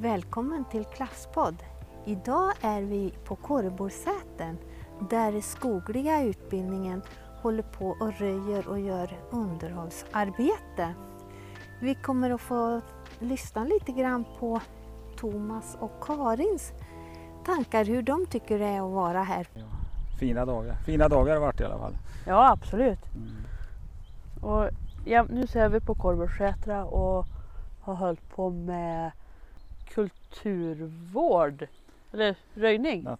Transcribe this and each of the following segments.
Välkommen till Klasspodd. Idag är vi på Korreborgsäten där skogliga utbildningen håller på och röjer och gör underhållsarbete. Vi kommer att få lyssna lite grann på Thomas och Karins tankar hur de tycker det är att vara här. Fina dagar, fina dagar har det varit i alla fall. Ja, absolut. Mm. Och ja, nu ser vi på Korvbergssätra och har hållit på med kulturvård. Eller röjning Ja.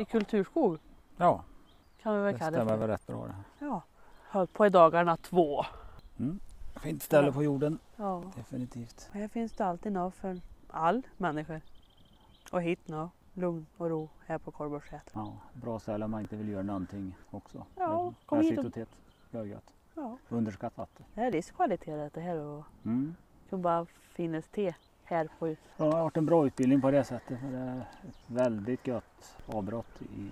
i kulturskog Ja, kan vi väl det kalla det stämmer väl rätt bra det. Ja. Hållit på i dagarna två. Fint ställe Ja. på jorden, Ja. definitivt. Här finns det alltid något för all människor. Och hit nå lugn och ro här på Korvbergssätra. Ja, bra ställe om man inte vill göra någonting också. Ja, kom hit och- och tät. Gör gött. Ja. Underskattat. Det är livskvalitet det här och Mm. kan bara finnas till här på Ja, det har varit en bra utbildning på det sättet. Det är ett väldigt gött avbrott i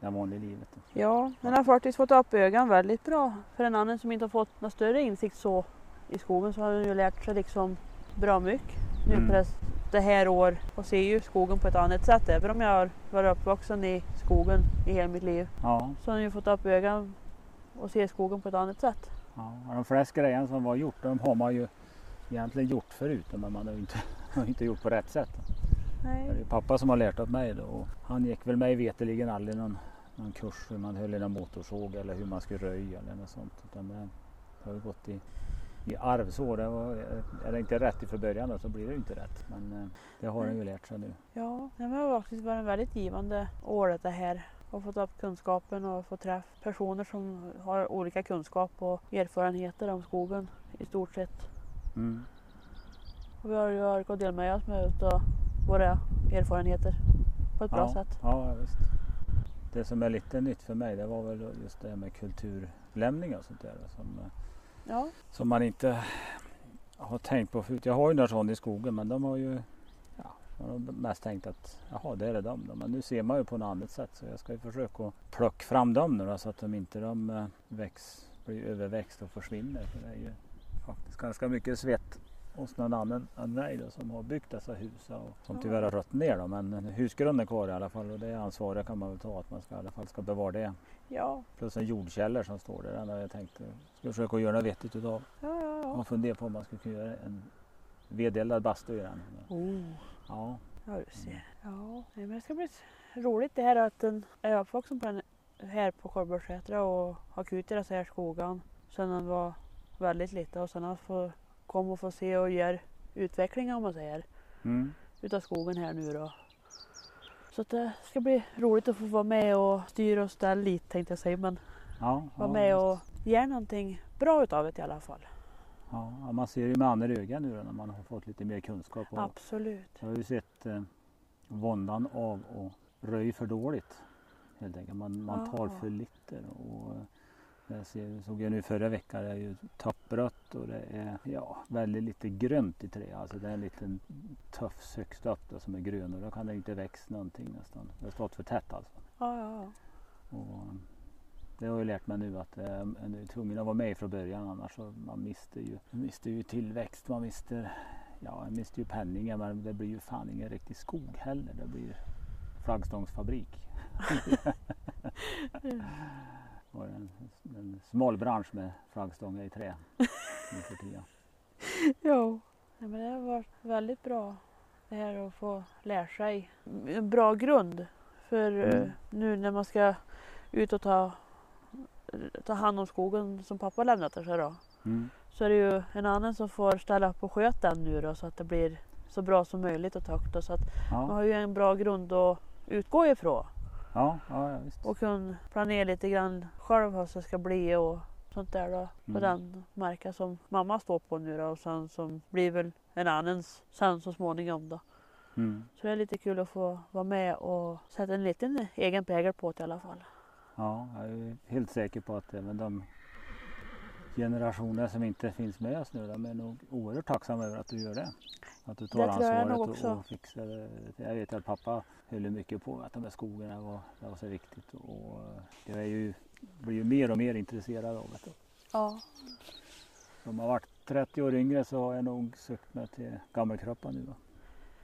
det vanliga livet. Ja, den har faktiskt fått upp ögonen väldigt bra. För en annan som inte har fått någon större insikt så i skogen så har den ju lärt sig liksom bra mycket nu Mm. på det, det här år och ser ju skogen på ett annat sätt. Även om jag har varit uppvuxen i skogen i hela mitt liv Ja, så har den ju fått upp ögonen och ser skogen på ett annat sätt. ja. de flesta grejerna som var gjort, de har man ju egentligen gjort förut. Men man har ju inte, har inte gjort på rätt sätt. Det är Nej. pappa som har lärt upp mig då. Och han gick väl mig veterligen aldrig någon, någon kurs hur man höll i en motorsåg eller hur man skulle röja eller något sånt. Utan det, det har ju gått i, i arv så. Det var, är det inte rätt ifrån början då, så blir det ju inte rätt. Men eh, det har han ju lärt sig nu. Ja, det har faktiskt varit en väldigt givande år det här. Och fått upp kunskapen och fått träffa personer som har olika kunskap och erfarenheter om skogen i stort sett. Mm. Och vi har ju orkat dela med oss med av våra erfarenheter på ett bra ja, sätt. Ja, visst. Det som är lite nytt för mig det var väl just det här med kulturlämningar och sånt där. Som, eh, Ja, som man inte har tänkt på förut. Jag har ju några sådana i skogen men de har ju ja, man har mest tänkt att jaha, det är det de. Men nu ser man ju på något annat sätt så jag ska ju försöka plocka fram dem nu då, så att de inte de eh, väx, blir överväxt och försvinner. För det är ju faktiskt ganska mycket svett hos någon annan än mig då, som har byggt dessa hus och som tyvärr har rött ner. Då. Men husgrunden är kvar i alla fall och det ansvaret kan man väl ta att man ska, i alla fall ska bevara det. ja, Plus en jordkällare som står där. Den har jag tänkt ska försöka göra något vettigt utav. ja, ja. ja. Man funderar på om man skulle kunna göra en vedeldad bastu i den. Oh, Ja, ja du ser. Ja, men det ska bli roligt det här att den är uppvuxen på den här på Korvbergssätra och har kutit så här skogen sedan den var väldigt liten och sen har få komma och få se och göra utveckling om man säger. mm. utav skogen här nu då. Så det ska bli roligt att få vara med och styra och ställa lite tänkte jag säga men ja, vara ja, med och visst. göra någonting bra utav det i alla fall. ja, man ser ju med andra ögon nu då, när man har fått lite mer kunskap. Och Absolut. jag har ju sett eh, våndan av att röja för dåligt. Helt enkelt. Man, man tar för lite. Och, ser, såg jag nu förra veckan, det är ju topprött och det är ja, väldigt lite grönt i trä. Alltså det är en liten tufs högst upp då, som är grön och då kan det inte växa någonting nästan. Det har stått för tätt alltså. Ja, ja, ja. Och det har jag lärt mig nu att eh, man är tvungen att vara med från början annars så man mister ju, mister ju tillväxt, man mister, ja, man mister ju penningen men det blir ju fan ingen riktig skog heller. Det blir flaggstångsfabrik. Och en, en smal bransch med flaggstångar i trä ja. Nej, men det har varit väldigt bra det här att få lära sig en bra grund för eh, Mm. nu när man ska ut och ta, ta hand om skogen som pappa lämnat efter sig då. Mm. så är det ju en annan som får ställa upp och sköta den nu då så att det blir så bra som möjligt och högt. Så att man Ja, har ju en bra grund att utgå ifrån ja, ja, visst. och kunna planera lite grann själv hur det ska bli och sånt där då. På Mm. den marken som mamma står på nu då och sen som blir väl en annans sen så småningom då. Mm. Så det är lite kul att få vara med och sätta en liten egen prägel på det i alla fall. Ja, jag är helt säker på att även de generationer som inte finns med oss nu, de är nog oerhört tacksamma över att du gör det. Att du tar Det jag ansvaret och, och fixar det. Jag vet att pappa höll mycket på att de här skogarna var, det var så viktigt. Och jag är ju, blir ju mer och mer intresserad av det. Ja, Som har varit 30 år yngre så har jag nog sökt mig till Gammelkroppa nu. Då.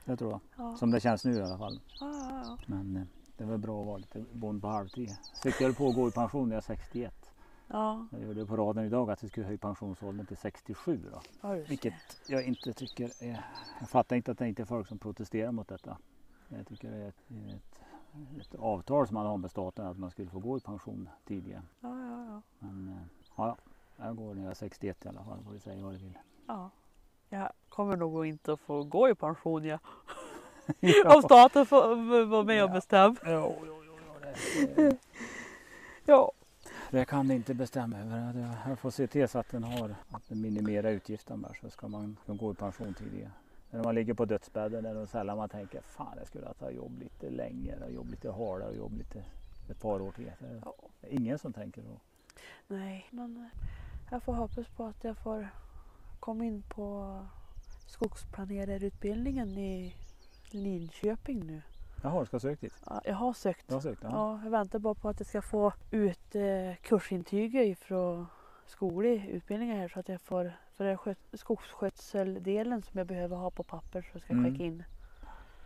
det tror jag. Ja. Som det känns nu i alla fall. Ja, ja. Men eh, det väl bra att vara lite bond på halvtid. Siktade på att gå i pension när jag är 61. Ja. Jag gjorde på raden idag att vi skulle höja pensionsåldern till 67 då. ja. Vilket jag inte tycker är... Jag fattar inte att det inte är folk som protesterar mot detta. Jag tycker det är ett, ett, ett avtal som man har med staten att man skulle få gå i pension tidigare. Ja, ja, ja. Men eh, ja, jag går när jag är 61 i alla fall. Får vi säga vad du vill. ja. Jag kommer nog inte att få gå i pension ja. Om ja. staten får vara med och Ja. bestämma. Jo, jo, det, det, Ja det kan det inte bestämma över. Jag får se till så att den har att den minimerar utgifterna så ska man kunna gå i pension tidigare. När man ligger på dödsbädden är det sällan man tänker fan jag skulle ha ta jobb lite längre, jobb lite hårdare och jobb lite ett par år till. Det är Ja. ingen som tänker så. Nej, men eh, jag får hoppas på att jag får komma in på skogsplanerarutbildningen i Linköping nu. Jaha, du ska ha sökt dit? Ja, jag har sökt. Du har sökt? Ja. Ja, jag väntar bara på att jag ska få ut eh, kursintyget från skoglig utbildning här så att jag får för det är skö- skogsskötseldelen som jag behöver ha på papper så jag ska Mm. skicka in.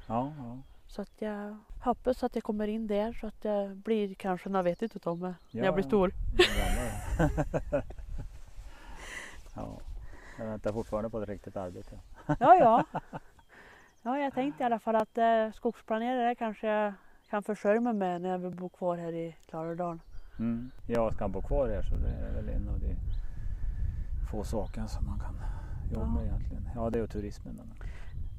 Ja, ja. Så att jag hoppas att jag kommer in där så att jag blir kanske något vettigt utav mig när Ja, jag blir stor. Ja, jag väntar fortfarande på ett riktigt arbete. Ja, ja. Ja, jag tänkte i alla fall att eh, skogsplanerare kanske jag kan försörja mig med när jag vill bo kvar här i Klarälvdalen. Mm. Jag ska bo kvar här så det är väl en av de få sakerna som man kan jobba Ja. med egentligen. Ja, det är ju turismen. då.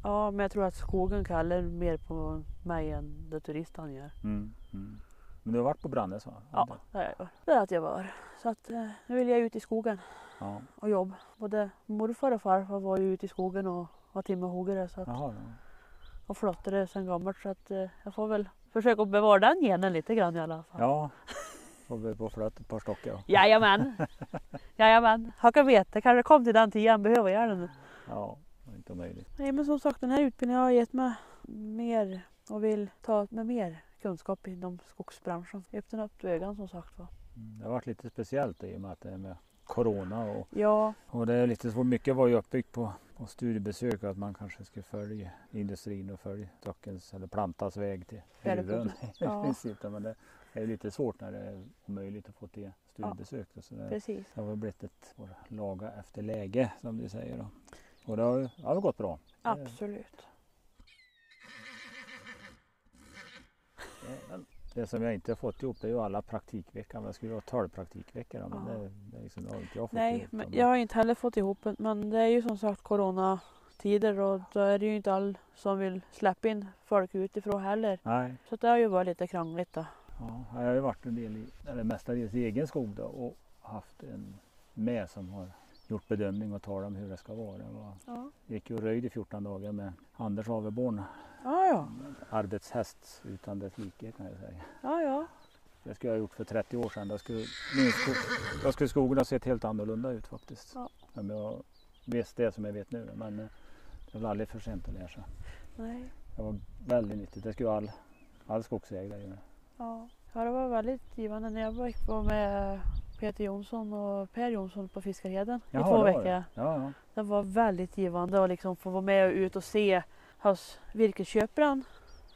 Ja, men jag tror att skogen kallar mer på mig än det turistan gör. Mm. Mm. Men du har varit på Brandnes va? Ja, det har jag gjort. Det är att jag var. Så att eh, nu vill jag ut i skogen ja. och jobba. Både morfar och farfar var ju ute i skogen och var timmerhuggare så att, Jaha, ja. och flottade sedan gammalt. Så att eh, jag får väl försöka bevara den genen lite grann i alla fall. ja. Får vi på flöt ett par stockar. då. Jajamän! Jajamän! Haka vete kanske kom till den tiden, behöver jag den. Ja, det är inte omöjligt. Nej men som sagt den här utbildningen har gett mig mer och vill ta med mer kunskap inom skogsbranschen. Öppna upp ögonen som sagt var. Mm. Det har varit lite speciellt i och med att det är med Corona och, Ja, och det är lite svårt. Mycket var ju uppbyggt på, på studiebesök och att man kanske skulle följa industrin och följa stockens eller plantans väg till huvuden. Ja. Men det är lite svårt när det är omöjligt att få till studiebesök. då. Så det, precis. det har blivit ett laga efter läge som du säger. Då. Och det har, det har gått bra. Absolut. Det, det som jag inte har fått ihop är ju alla praktikveckor. Jag skulle ha 12 praktikveckor. Men Ja. det, det, liksom, det har inte jag fått Nej, ihop. men jag har inte heller fått ihop det. Men det är ju som sagt coronatider och då är det ju inte all som vill släppa in folk utifrån heller. Nej, Så det har ju varit lite krångligt då. ja, jag har ju varit en del i, eller mestadels i egen skog då, och haft en med som har gjort bedömning och talat om hur det ska vara. Ja, gick ju och röjde i 14 dagar med Anders Aveborn, ja, ja. arbetshäst utan dess like kan jag säga. ja, ja. Det skulle jag ha gjort för 30 år sedan. Då skulle, min skog, då skulle skogen ha sett helt annorlunda ut faktiskt. Ja. Om jag visste det som jag vet nu. Men eh, det är väl aldrig för sent att lära sig. Nej. Det var väldigt nyttigt. Det skulle all, all skogsägare göra. Ja. ja, det var väldigt givande när jag var med Peter Jonsson och Per Jonsson på Fiskarheden i två det veckor. det. Ja, ja. Det var väldigt givande att liksom få vara med och ut och se hur virkesköparen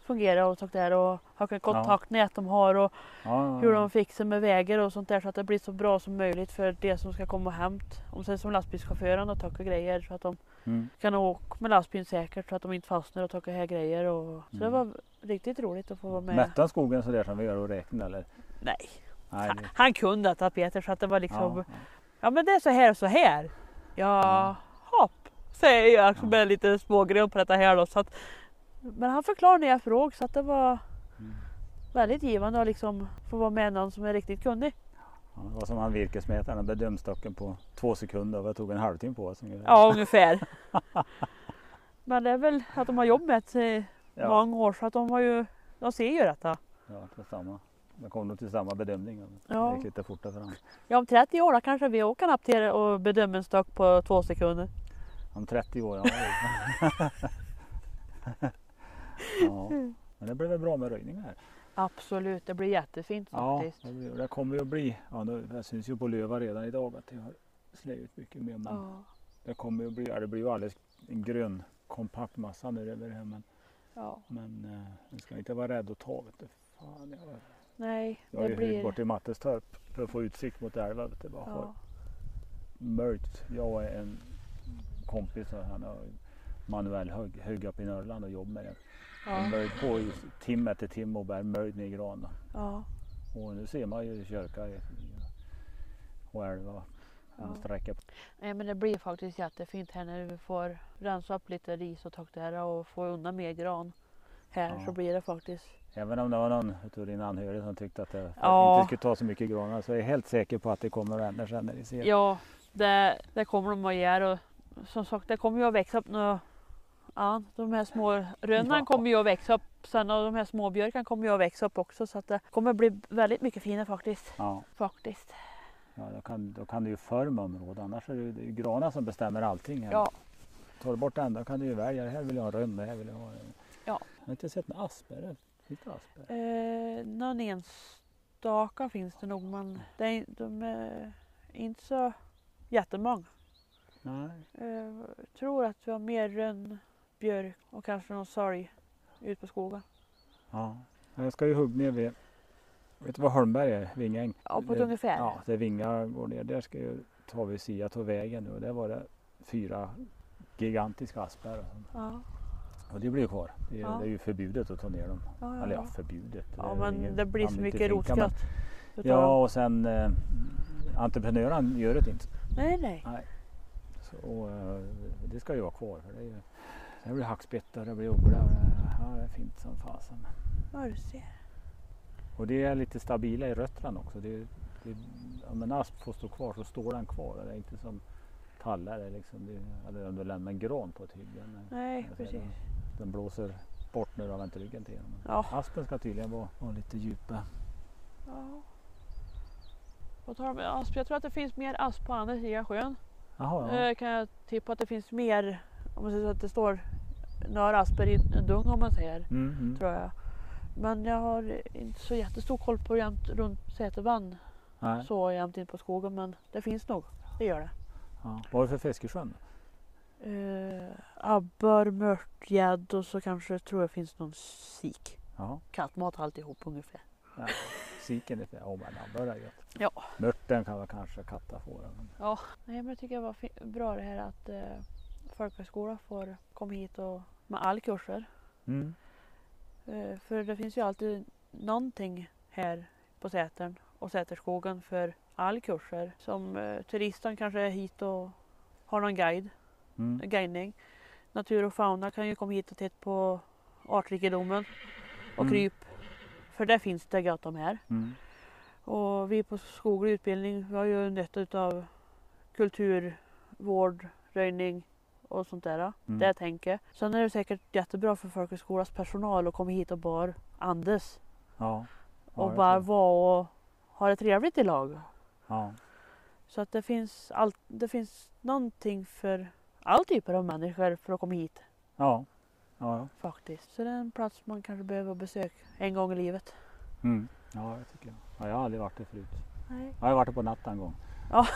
fungerar och sånt där och vilka kontaktnät de har och ja, ja. hur de fixar med vägar och sånt där så att det blir så bra som möjligt för det som ska komma och hämta. Om sen som lastbilschauffören och ta grejer så att de Mm. kan åka med lastbilen säkert så att de inte fastnar och ta här grejer. Och, så det Mm. var riktigt roligt att få vara med. Mätte han skogen sådär som vi gör och räkna eller? Nej, Nej, han, det, han kunde detta Peter så att det var liksom ja, Ja men det är så här och så här. Ja, hopp. Säger jag som är lite smågrön på detta här då. Så att, men han förklarade när jag frågade så att det var. Mm. väldigt givande att liksom få vara med någon som är riktigt kunnig. Ja, det var som han virkesmätaren. Han bedömde stocken på två sekunder och jag tog en halvtimme på oss. Ja ungefär. men det är väl att de har jobbat i ja. många år så att de har ju, de ser ju detta. Ja, det De kom nog till samma bedömning. Det Ja. gick lite fortare fram. Ja om 30 år kanske vi åker upp till och bedömer en stock på två sekunder. Om 30 år, ja. ja. Men det blir väl bra med röjningar. Absolut, det blir jättefint Ja, faktiskt. det, blir, det kommer ju att bli. Ja, nu, det syns ju på löva redan idag att det har ut mycket mer. Men Ja. det kommer ju att bli, ja, det blir ju alldeles en grön kompakt massa nu över det här. Men Ja. Men eh, man ska inte vara rädd att ta. Vet du. Fan, jag, Nej, jag har det ju blir... bort i Mattestorp för att få utsikt mot älven. bara för Ja. mörkt. Jag och en kompis han har manuell högg, högg upp i Norrland och jobbar med det. Han Ja. började på i timme efter timme och bär mörkt ner i gran. Ja. Och nu ser man ju kyrka i- och älvar. Ja. Ja. Sträcka. Nej men det blir faktiskt jättefint här när vi får rensa upp lite ris och taktära och få undan mer gran. Här Ja. så blir det faktiskt. Även om det var någon av dina anhöriga som tyckte att det Ja. inte skulle ta så mycket granar så är jag helt säker på att det kommer att ändra sen när ni ser. Ja, det, det kommer de att göra och som sagt det kommer ju att växa upp nu. Ja, de här små rönnan Ja. kommer ju att växa upp sen och de här små björkarna kommer ju att växa upp också så att det kommer bli väldigt mycket finare faktiskt. Ja, Faktiskt. ja då, kan, då kan du ju forma området. Annars är det ju det är ju granar som bestämmer allting. Här. Ja. Tar du bort den då kan du ju välja. Det här vill jag ha en rönn, det här vill jag ha en... Ja. Jag har inte sett en asp. Är det? Finns det asp? Eh, någon enstaka finns det nog men det är, de är inte så jättemånga. Nej. Eh, tror att vi har mer rönn, björk och kanske någon sorg ute på skogen. Ja. Jag ska ju hugga ner vid, vet du vad Holmberg är? Vingäng. Ja, på ett Det- ungefär. Ja, där Vinga går ner. Där ska jag ta vid Sia ta vägen nu och där var det fyra gigantiska aspar. Ja, Och det blir ju kvar. Det är, Ja. det är ju förbjudet att ta ner dem. ja, ja, Eller ja, förbjudet. ja men ingen- det blir så mycket rotskatt. Ja och sen eh, entreprenören gör det inte. Nej, nej. Så, och, eh, det ska ju vara kvar. För det, är ju, det blir hackspettar, det blir det- Ja, det är fint som fasen. Ja, du ser. Och det är lite stabila i rötterna också. Det, det, om en asp får stå kvar så står den kvar. Det är inte som tallar liksom, eller om du lämnar en gran på ett hygge. Nej, precis. Den, blåser bort när du har vänt ryggen till den. Ja. Aspen ska tydligen vara, vara lite djupa. ja. På tal om asp, jag tror att det finns mer asp på andra sidan sjön. Jaha, ja. Eh, kan jag tippa att det finns mer, om man säger så att det står några asper i en dung om man säger. Mm, mm. Tror jag. Men jag har inte så jättestor koll på jämt runt Sätervann. Så jämt in på skogen men det finns nog. Det gör det. Ja. Vad är det för fisk Uh, abborr, mörtgädd och så kanske tror jag finns någon sik. Ja. Kattmat alltihop ungefär. ja. Siken är ja, men abborre är gött. Ja. Mörten kan väl kanske katta få. Men... Nej men jag tycker det var bra det här att uh, folkhögskola får komma hit och med all kurser. Mm. Eh, för det finns ju alltid någonting här på Sätern och Säterskogen för all kurser. Som uh, turisten kanske är hit och har någon guide, Mm. guidning. Natur och fauna kan ju komma hit och titta på artrikedomen och Mm. kryp. För det finns det gott om här. Mm. Och vi på skoglig utbildning vi har ju nytta utav kulturvård, röjning och sånt där. Mm. Det tänker. Sen är det säkert jättebra för folkhögskolans personal att komma hit och bara andas. Ja. Ja, och bara vara och ha det trevligt i lag. Ja. Så att det finns, allt, det finns någonting för all typer av människor för att komma hit Ja. Ja. ja. faktiskt. Så det är en plats man kanske behöver besöka en gång i livet. Mm. Ja, det tycker jag. Ja, jag har aldrig varit där förut. Nej. Ja, jag har varit där på natten en gång.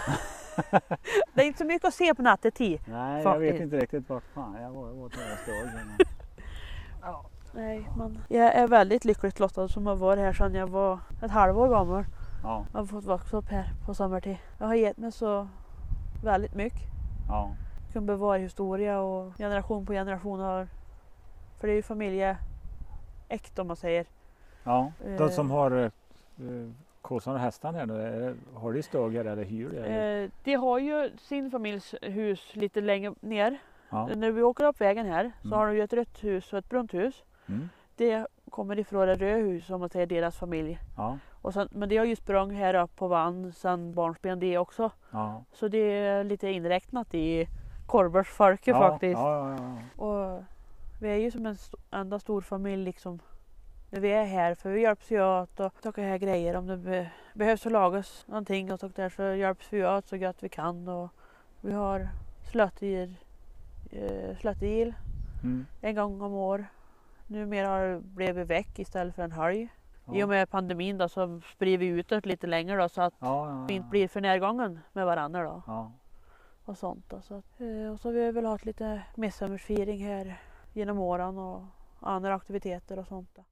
Det är inte så mycket att se på nattetid. Nej, jag vet Faktiskt. inte riktigt vart fan jag var. Jag var till Österågen. Nej, men jag är väldigt lyckligt lottad som har varit här sedan jag var ett halvår gammal. Ja. Jag har fått växa upp här på sommartid. Jag har gett mig så väldigt mycket. Ja. Kan bevara historia och generation på generation har... För det är ju familjeäkt om man säger. ja. Eh. De som har eh, kossan och hästarna här nu, har de stugor eller hyr de? Eh, de har ju sin familjs hus lite längre ner. Ja. När vi åker upp vägen här så Mm. har de ju ett rött hus och ett brunt hus. Mm. Det kommer ifrån det röda huset om man säger deras familj. Ja. Och sen, men det har ju sprung här upp på vann sedan barnsben det också. Ja. Så det är lite inräknat i Korvers folket ja. faktiskt. Ja, ja. Och vi är ju som en st- enda stor familj liksom. När vi är här för vi hjälps ju åt och tar här grejer om det be- behövs att lagas någonting och så där så hjälps vi åt så gott vi kan. Och vi har slöttir, eh, slöttergill Mm. en gång om år. Numera har det blivit veck istället för en helg. Ja. I och med pandemin då så sprider vi ut det lite längre då så att Ja, ja, vi inte blir för närgången med varandra då. Och sånt då. Så eh, och så har vi väl haft lite midsommarsfiring här genom åren och andra aktiviteter och sånt. Då.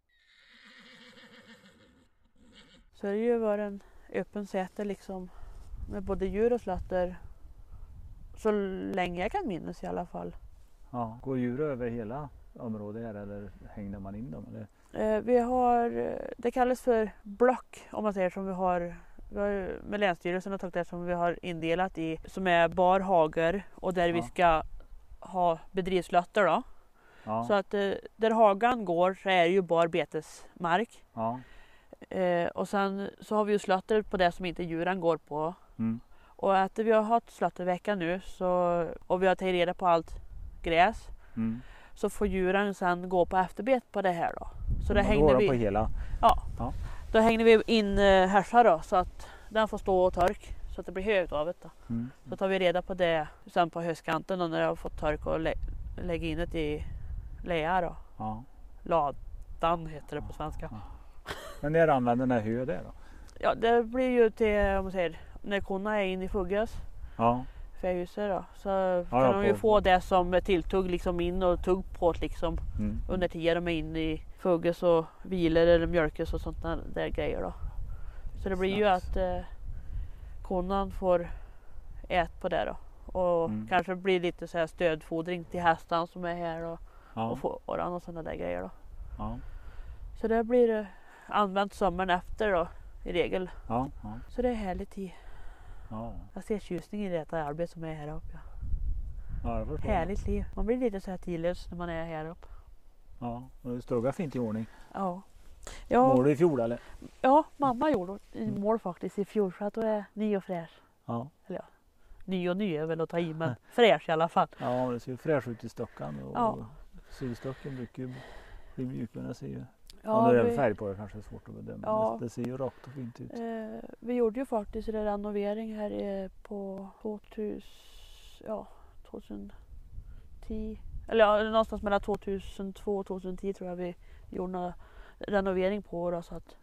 Så det har ju varit en öppen säte liksom med både djur och slatter så länge jag kan minnas i alla fall. Ja. Går djur över hela området här eller hängde man in dem? Eller? Eh, vi har, eh, det kallas för block om man säger som vi har, vi har med Länsstyrelsen och tagit det som vi har indelat i som är bar hager och där vi Ja. ska ha bedrivslotter då. Ja. Så att eh, där hagan går så är det ju bar betesmark. ja. Eh, och sen så har vi ju slötter på det som inte djuren går på. Mm. Och efter vi har haft slöttervecka nu så, och vi har tagit reda på allt gräs Mm. så får djuren sen gå på efterbet på det här då. Så det Man hängde vi, på hela. Då hängde vi in eh, härsar då så att den får stå och tork så att det blir högt av det. Då. Mm. Så tar vi reda på det sen på höstkanten då när det har fått tork och lä lägga in det i lea då. Ja. Ladan heter det på svenska. Men när använder här hö där då? Ja det blir ju till om man säger när korna är inne i fuggas Ja. Fähuset då så kan ja, de ju på- få det som tilltugg liksom in och tugg på det liksom Mm. under tiden de är inne i fuggas och vilar eller mjölkas och sånt där, där grejer då. Så det blir ju Snabbt. att eh, konan får ät på det då. Och Mm. kanske blir lite så här stödfodring till hästarna som är här och, Ja. och fåran och sådana där grejer då. Ja. Så det blir eh, använt sommaren efter då i regel. Ja. Ja. Så det är härligt i. Ja. Jag ser tjusning i detta arbete som är här uppe. Ja, jag förstår. Härligt liv. Man blir lite så här tidlös när man är här uppe. Ja. Och det stod fint i ordning. Ja. Ja, Målade i fjol eller? ja, mamma gjorde i Mm. mål faktiskt i fjol så att då är ny och fräsch. Ja. Ny och ny är väl att ta i men fräsch i alla fall. Ja, det ser ju fräsch ut i stockan. Och Ja. Sylstocken brukar ju bli mjuk men det ser ju... Ja, Ja, nu är det vi, färg på det kanske är svårt att bedöma. Ja. Det ser ju rakt och fint ut. eh, vi gjorde ju faktiskt en renovering här på 2000, ja, 2010. Eller ja, någonstans mellan 2002 och 2010 tror jag vi gjorde en renovering på då, så att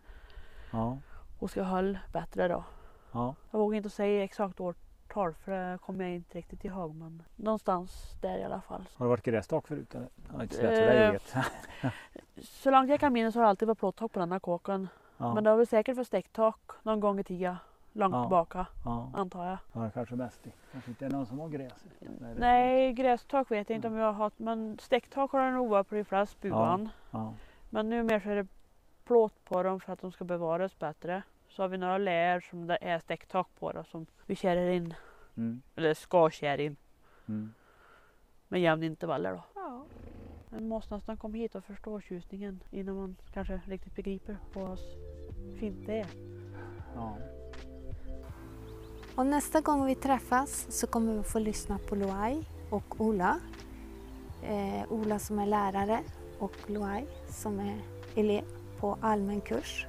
Ja. hon ska hålla bättre då. Ja. Jag vågar inte säga exakt årtal för det kommer jag inte riktigt ihåg men någonstans där i alla fall. Har det varit grästak förut eller? Jag har inte sett för dig Eh, vet. Så långt jag kan minnas har det alltid varit plåttak på den här kåken. Ja. Men det har väl säkert varit stäcktak någon gång i tiden. Långt Ja. tillbaka Ja. antar jag. ja, kanske mest. Kanske inte är någon som har gräs. Nej, Nej, grästak vet jag inte om jag har haft men stäcktak har det nog varit på de flesta buan. Ja. Men numera så är det plåt på dem för att de ska bevaras bättre. Så har vi några läger som det är stäcktak på då, som vi kär in, Mm. eller ska kära in Mm. med jämna intervaller då. Ja. Man måste nästan komma hit och förstå tjusningen innan man kanske riktigt begriper vad fint det är. Ja. Och nästa gång vi träffas så kommer vi få lyssna på Loai och Ola. Eh, Ola som är lärare och Loai som är elev på allmän kurs.